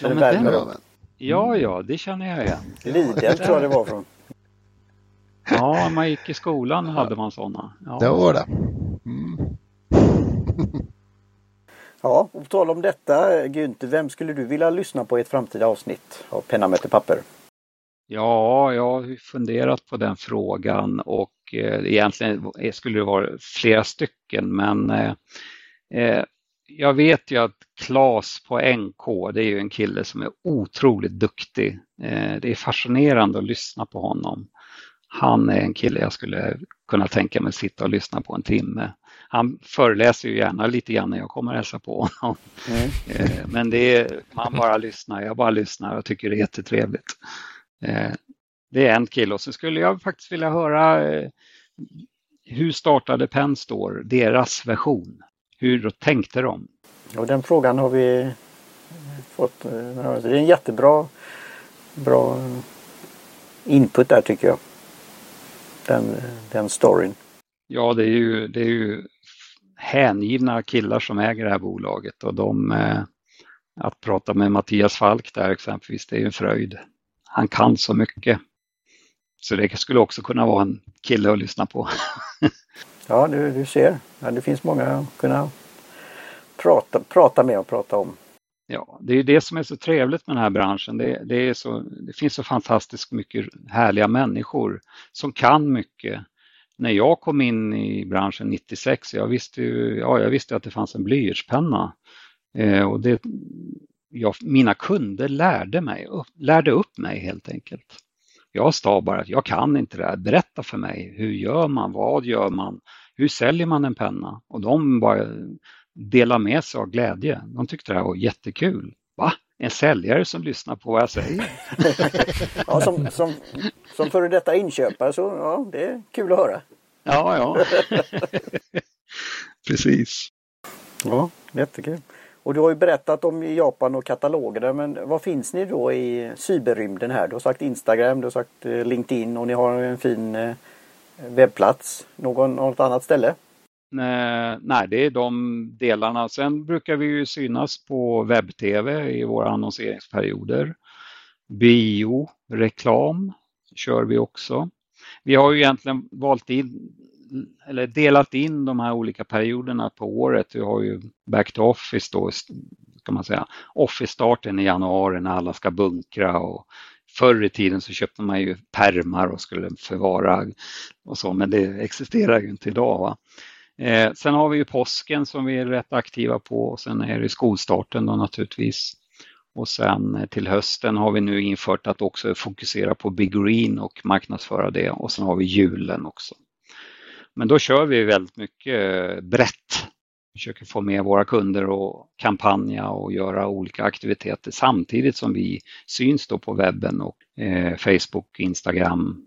men den, ja, ja, det känner jag igen. Lidl tror jag det var från. Ja, man gick i skolan hade man sådana. Ja. Det var det. Mm. ja, och på tal om detta Günther, vem skulle du vilja lyssna på i ett framtida avsnitt av Penna möter papper? Ja, jag har funderat på den frågan och eh, egentligen skulle det vara flera stycken men eh, eh jag vet ju att Klas på NK, det är ju en kille som är otroligt duktig. Eh, det är fascinerande att lyssna på honom. Han är en kille jag skulle kunna tänka mig sitta och lyssna på en timme. Han föreläser ju gärna lite grann när jag kommer och hälsa på honom. Mm. Eh, men det är, man bara lyssnar, jag bara lyssnar och tycker det är jättetrevligt. Eh, det är en kille och så skulle jag faktiskt vilja höra hur startade Penstore, deras version? Hur tänkte de? Och den frågan har vi fått. Eh, det är en jättebra bra input där tycker jag. Den, den storyn. Ja, det är, ju, det är ju hängivna killar som äger det här bolaget och de eh, att prata med Mattias Falk där exempelvis, det är ju en fröjd. Han kan så mycket. Så det skulle också kunna vara en kille att lyssna på. Ja, du, du ser. Ja, det finns många att kunna prata, prata med och prata om. Ja, det är det som är så trevligt med den här branschen. Det, det, så, det finns så fantastiskt mycket härliga människor som kan mycket. När jag kom in i branschen 96, jag visste, ju, ja, jag visste att det fanns en blyertspenna. Eh, och det, jag, mina kunder lärde, mig, lärde upp mig helt enkelt. Jag sa bara att jag kan inte det här, berätta för mig, hur gör man, vad gör man, hur säljer man en penna? Och de bara delade med sig av glädje. De tyckte det här var jättekul. Va? En säljare som lyssnar på vad jag säger? ja, som, som, som före detta inköpare så ja, det är kul att höra. Ja, ja. Precis. Ja, jättekul. Och du har ju berättat om Japan och katalogerna men vad finns ni då i cyberrymden här? Du har sagt Instagram, du har sagt eh, LinkedIn och ni har en fin eh, webbplats. Någon, något annat ställe? Eh, nej, det är de delarna. Sen brukar vi ju synas på webb-tv i våra annonseringsperioder. Bio, reklam kör vi också. Vi har ju egentligen valt in eller delat in de här olika perioderna på året. Vi har ju back to office då, kan man säga. Office-starten i januari när alla ska bunkra och förr i tiden så köpte man ju permar och skulle förvara och så, men det existerar ju inte idag. Va? Eh, sen har vi ju påsken som vi är rätt aktiva på och sen är det skolstarten då naturligtvis. Och sen till hösten har vi nu infört att också fokusera på Big Green och marknadsföra det och sen har vi julen också. Men då kör vi väldigt mycket brett. Vi försöker få med våra kunder och kampanja och göra olika aktiviteter samtidigt som vi syns då på webben och eh, Facebook, Instagram,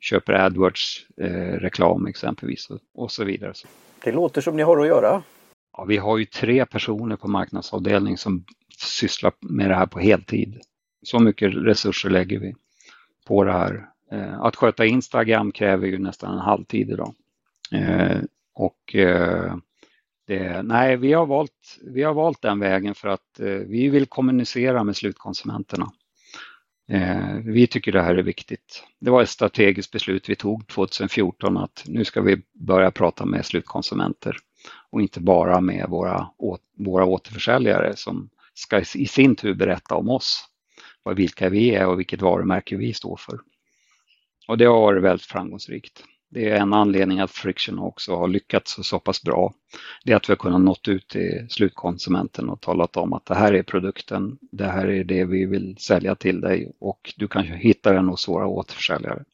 köper AdWords eh, reklam exempelvis och, så vidare. Det låter som ni har att göra. Ja, vi har ju tre personer på marknadsavdelning som sysslar med det här på heltid. Så mycket resurser lägger vi på det här. Eh, att sköta Instagram kräver ju nästan en halvtid idag. Eh, och eh, det, nej, vi har, valt, vi har valt den vägen för att eh, vi vill kommunicera med slutkonsumenterna. Eh, vi tycker det här är viktigt. Det var ett strategiskt beslut vi tog 2014 att nu ska vi börja prata med slutkonsumenter och inte bara med våra, våra återförsäljare som ska i sin tur berätta om oss, vilka vi är och vilket varumärke vi står för. Och det har varit väldigt framgångsrikt. Det är en anledning att Friction också har lyckats så pass bra. Det är att vi har kunnat nått ut till slutkonsumenten och talat om att det här är produkten, det här är det vi vill sälja till dig och du kan hitta den hos våra återförsäljare.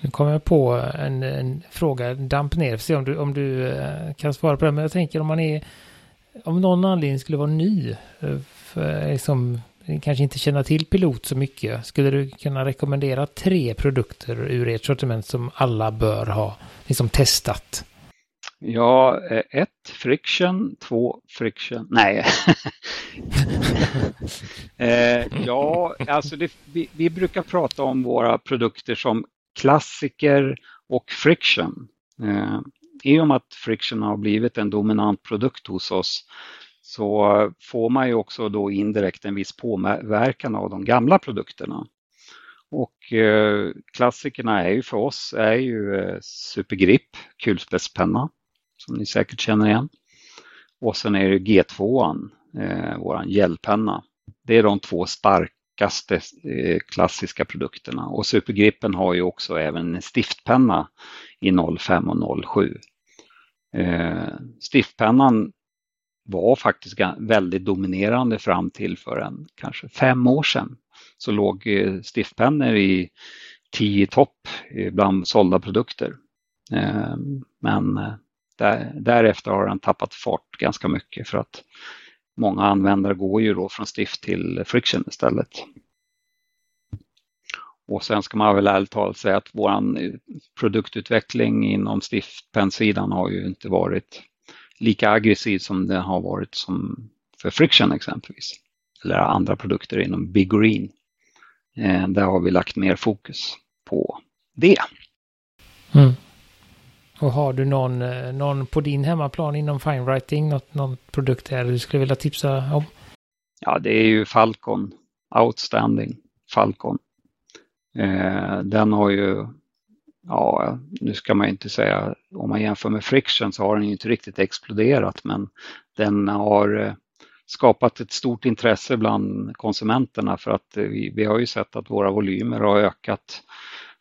Nu kommer jag på en, en fråga, damp ner, se om du, om du eh, kan svara på den. Men jag tänker om man är, om någon anledning skulle vara ny, eh, för, liksom, kanske inte känna till pilot så mycket, skulle du kunna rekommendera tre produkter ur ert sortiment som alla bör ha liksom testat? Ja, eh, ett friction, två friction, nej. Eh, ja, alltså det, vi, vi, brukar prata om våra produkter som klassiker och friction. Eh, I och med att friction har blivit en dominant produkt hos oss så får man ju också då indirekt en viss påverkan av de gamla produkterna. Och eh, klassikerna är ju för oss är ju eh, Supergrip, kulspetspenna, som ni säkert känner igen. Och sen är det G2, eh, våran gelpenna. Det är de två starkaste eh, klassiska produkterna. Och Supergripen har ju också även en stiftpenna i 05 och 07. Eh, stiftpennan var faktiskt väldigt dominerande fram till för en kanske fem år sedan. Så låg eh, stiftpennor i 10 topp bland sålda produkter. Ehm, men eh, därefter har den tappat fart ganska mycket för att många användare går ju då från Stift till Friction istället. Och sen ska man väl ärligt talat säga att vår eh, produktutveckling inom stiftpennsidan har ju inte varit lika aggressiv som den har varit som för Friction exempelvis. Eller andra produkter inom Big Green. Eh, där har vi lagt mer fokus på det. Mm. Och har du någon, eh, någon på din hemmaplan inom finewriting, något, någon produkt där du skulle vilja tipsa om? Ja, det är ju Falcon, Outstanding Falcon. Eh, den har ju, ja, nu ska man inte säga, om man jämför med Friction så har den ju inte riktigt exploderat, men den har eh, skapat ett stort intresse bland konsumenterna för att eh, vi, vi har ju sett att våra volymer har ökat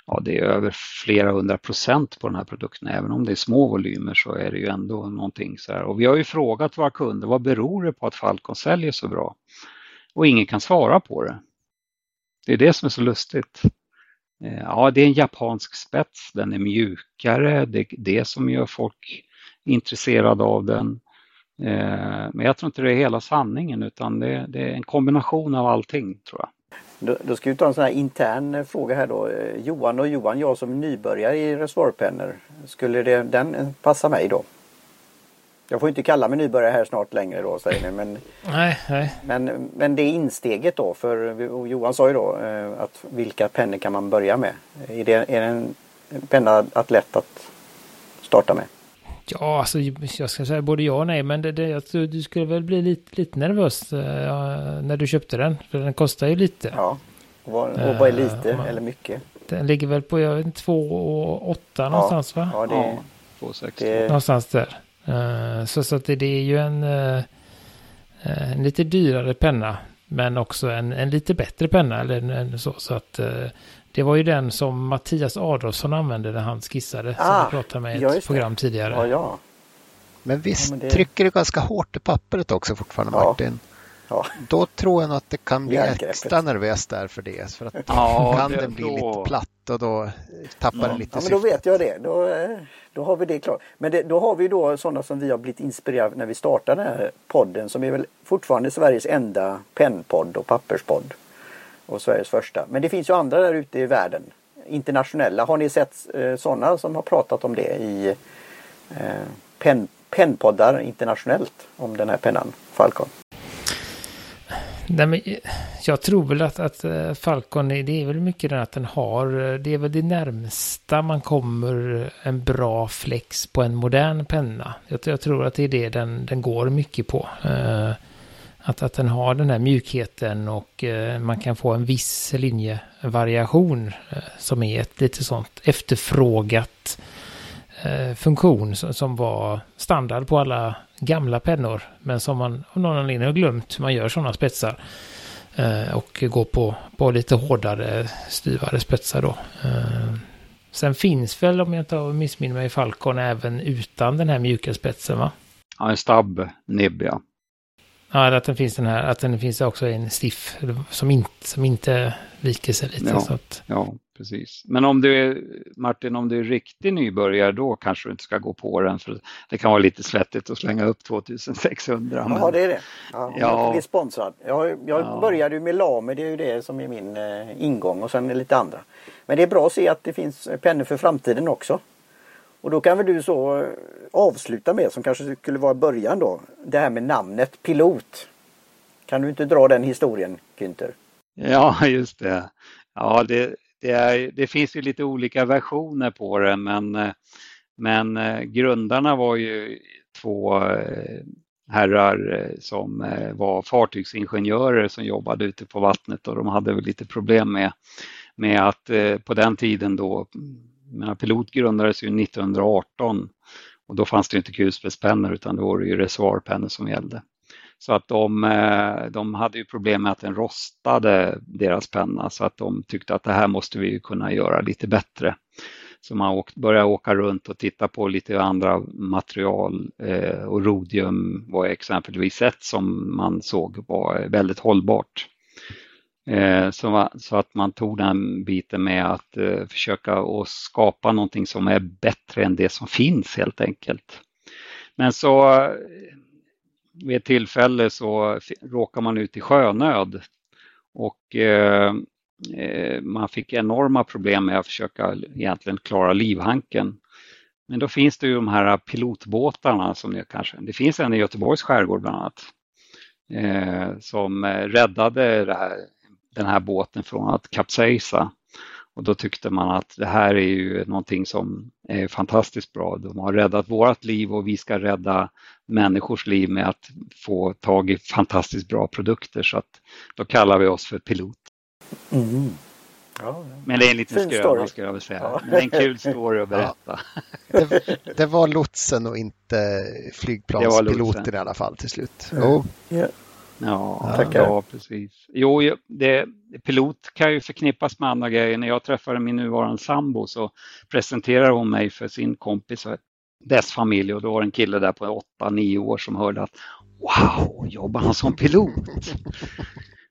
ja, det är över flera hundra procent på den här produkten. Även om det är små volymer så är det ju ändå någonting så här. Och vi har ju frågat våra kunder, vad beror det på att Falcon säljer så bra? Och ingen kan svara på det. Det är det som är så lustigt. Eh, ja, det är en japansk spets, den är mjukare, det är det som gör folk intresserade av den. Eh, men jag tror inte det är hela sanningen utan det, är en kombination av allting tror jag. Då, då, ska vi ta en sån här intern eh, fråga här då. Johan och Johan, jag som nybörjare i reservoarpennor. Skulle det, den passa mig då? Jag får inte kalla mig nybörjare här snart längre då säger ni. Men, nej, nej. Men, men det är insteget då för Johan sa ju då eh, att vilka pennor kan man börja med? Är det, är det en penna att lätt att starta med? Ja, alltså jag ska säga både ja och nej, men det, det, alltså, du skulle väl bli lite, lite nervös uh, när du köpte den, för den kostar ju lite. Ja, och vad, och vad är lite uh, eller mycket? Den ligger väl på, jag vet 2 och 8 ja, någonstans va? Ja, det, ja, 2, 6, det... Någonstans där. Uh, så så att det, det är ju en, en lite dyrare penna, men också en, en lite bättre penna. Eller en, så, så att det var ju den som Mattias Adolfsson använde när han skissade. Ah, som vi pratade med i ett program tidigare. Ja, ja. Men visst ja, men det... trycker det ganska hårt i pappret också fortfarande ja. Martin? Ja. Då tror jag nog att det kan bli extra nervöst där för det. För att ja, kan det, den bli då... lite platt och då tappar ja. den lite Ja, men då vet jag det. Då, eh, då har vi det klart. Men det, då har vi då sådana som vi har blivit inspirerade när vi startade den här podden som är väl fortfarande Sveriges enda pennpodd och papperspodd och Sveriges första. Men det finns ju andra där ute i världen. Internationella. Har ni sett eh, sådana som har pratat om det i eh, pen, pennpoddar internationellt om den här pennan Falcon? Nej, men eh, jag tror väl att, att eh, Falcon, det är väl mycket den att den har, eh, det är väl det närmsta man kommer en bra flex på en modern penna. Jag, jag tror att det är det den, den går mycket på. Uh, att, att den har den här mjukheten och man kan få en viss linjevariation som är ett lite sånt efterfrågat funktion som, var standard på alla gamla pennor. Men som man av någon anledning har glömt hur man gör sådana spetsar. Eh, och går på, på lite hårdare, styvare spetsar då. Eh, Sen finns väl, om jag inte missminner mig, Falcon även utan den här mjuka spetsen va? Ja, en stabb nibb ja. Ja, att den finns den här, att den finns också en stiff som inte, som inte viker sig lite. Ja, så att... ja, precis. Men om du är, Martin, om du är riktig nybörjare då kanske du inte ska gå på den för det kan vara lite svettigt att slänga upp 2600. Men... Ja, det är det. Ja, ja. bli sponsrad. Jag, jag ja. började ju med Lame, det är ju det som är min eh, ingång och sen lite andra. Men det är bra att se att det finns pennor för framtiden också. Och då kan väl du så eh, avsluta med, som kanske skulle vara början då, det här med namnet pilot. Kan du inte dra den historien, Günther? Ja, just det. Ja, det, det, är, det finns ju lite olika versioner på det, men, men grundarna var ju två eh, herrar eh, som eh, var fartygsingenjörer som jobbade ute på vattnet och de hade väl lite problem med, med att på den tiden då menar, pilot grundades ju 1918 och då fanns det inte kulspetspennor utan då var det ju reservoarpennor som gällde. Så att de, eh, de hade ju problem med att den rostade deras penna så att de tyckte att det här måste vi kunna göra lite bättre. Så man började åka runt och titta på lite andra material eh, och rodium var exempelvis ett som man såg var väldigt hållbart. Eh, så, så, att man tog den biten med att eh, försöka att skapa någonting som är bättre än det som finns helt enkelt. Men så vid ett tillfälle så råkar man ut i sjönöd och eh, eh, man fick enorma problem med att försöka egentligen klara livhanken. Men då finns det ju de här pilotbåtarna som det kanske, det finns en i Göteborgs skärgård bland annat, eh, som eh, räddade det här den här båten från att kapsejsa. Och då tyckte man att det här är ju någonting som är fantastiskt bra. De har räddat vårt liv och vi ska rädda människors liv med att få tag i fantastiskt bra produkter. Så att då kallar vi oss för pilot. Mm. Ja, Men det är en liten skröna skulle jag vilja säga. Ja. Men det är en kul story att berätta. Ja. Det, det, var lotsen och inte flygplanspiloten i alla fall till slut. Oh. Yeah. Ja, ja, precis. Jo, det, pilot kan ju förknippas med andra grejer. När jag träffade min nuvarande sambo så presenterade hon mig för sin kompis dess familj och då var det en kille där på 8-9 år som hörde att Wow, jobbar han som pilot?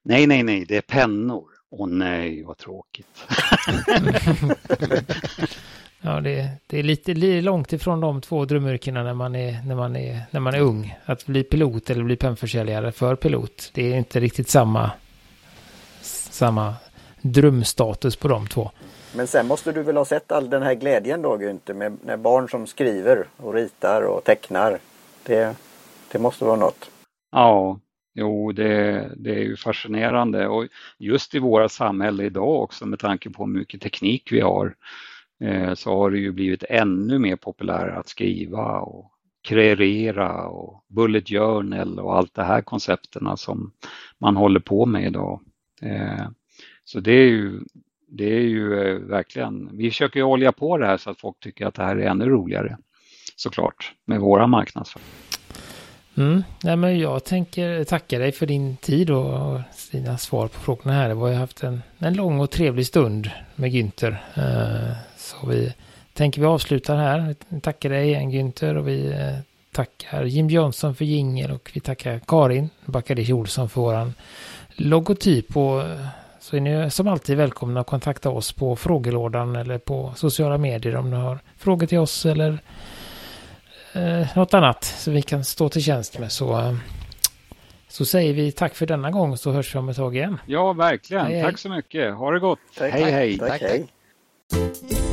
nej, nej, nej, det är pennor. Åh nej, vad tråkigt. Ja, det, det är lite, lite långt ifrån de två drömyrkena när man, är, när, man är, när man är ung. Att bli pilot eller bli pennförsäljare för pilot. Det är inte riktigt samma, samma drömstatus på de två. Men sen måste du väl ha sett all den här glädjen då Günther med, med barn som skriver och ritar och tecknar. Det, det måste vara något. Ja, jo det, det är ju fascinerande och just i våra samhälle idag också med tanke på hur mycket teknik vi har Eh, så har det ju blivit ännu mer populärt att skriva och kreera och bullet journal och allt det här koncepterna som man håller på med idag. Eh, så det är ju, det är ju eh, verkligen, vi försöker ju olja på det här så att folk tycker att det här är ännu roligare såklart med våra marknadsföring. Mm. Ja, men jag tänker tacka dig för din tid och dina svar på frågorna här. Vi har haft en, en lång och trevlig stund med Günther. Eh, så vi tänker vi avslutar här. Vi tackar dig igen Günther och vi eh, tackar Jim Jönsson för jingel och vi tackar Karin Bakadish Olsson för våran logotyp. Och så är ni som alltid välkomna att kontakta oss på frågelådan eller på sociala medier om ni har frågor till oss eller eh, något annat så vi kan stå till tjänst med. Så, eh, så säger vi tack för denna gång så hörs vi om ett tag igen. Ja, verkligen. Hej, tack hej. så mycket. Ha det gott. Tack, hej, tack, hej. Tack, hej.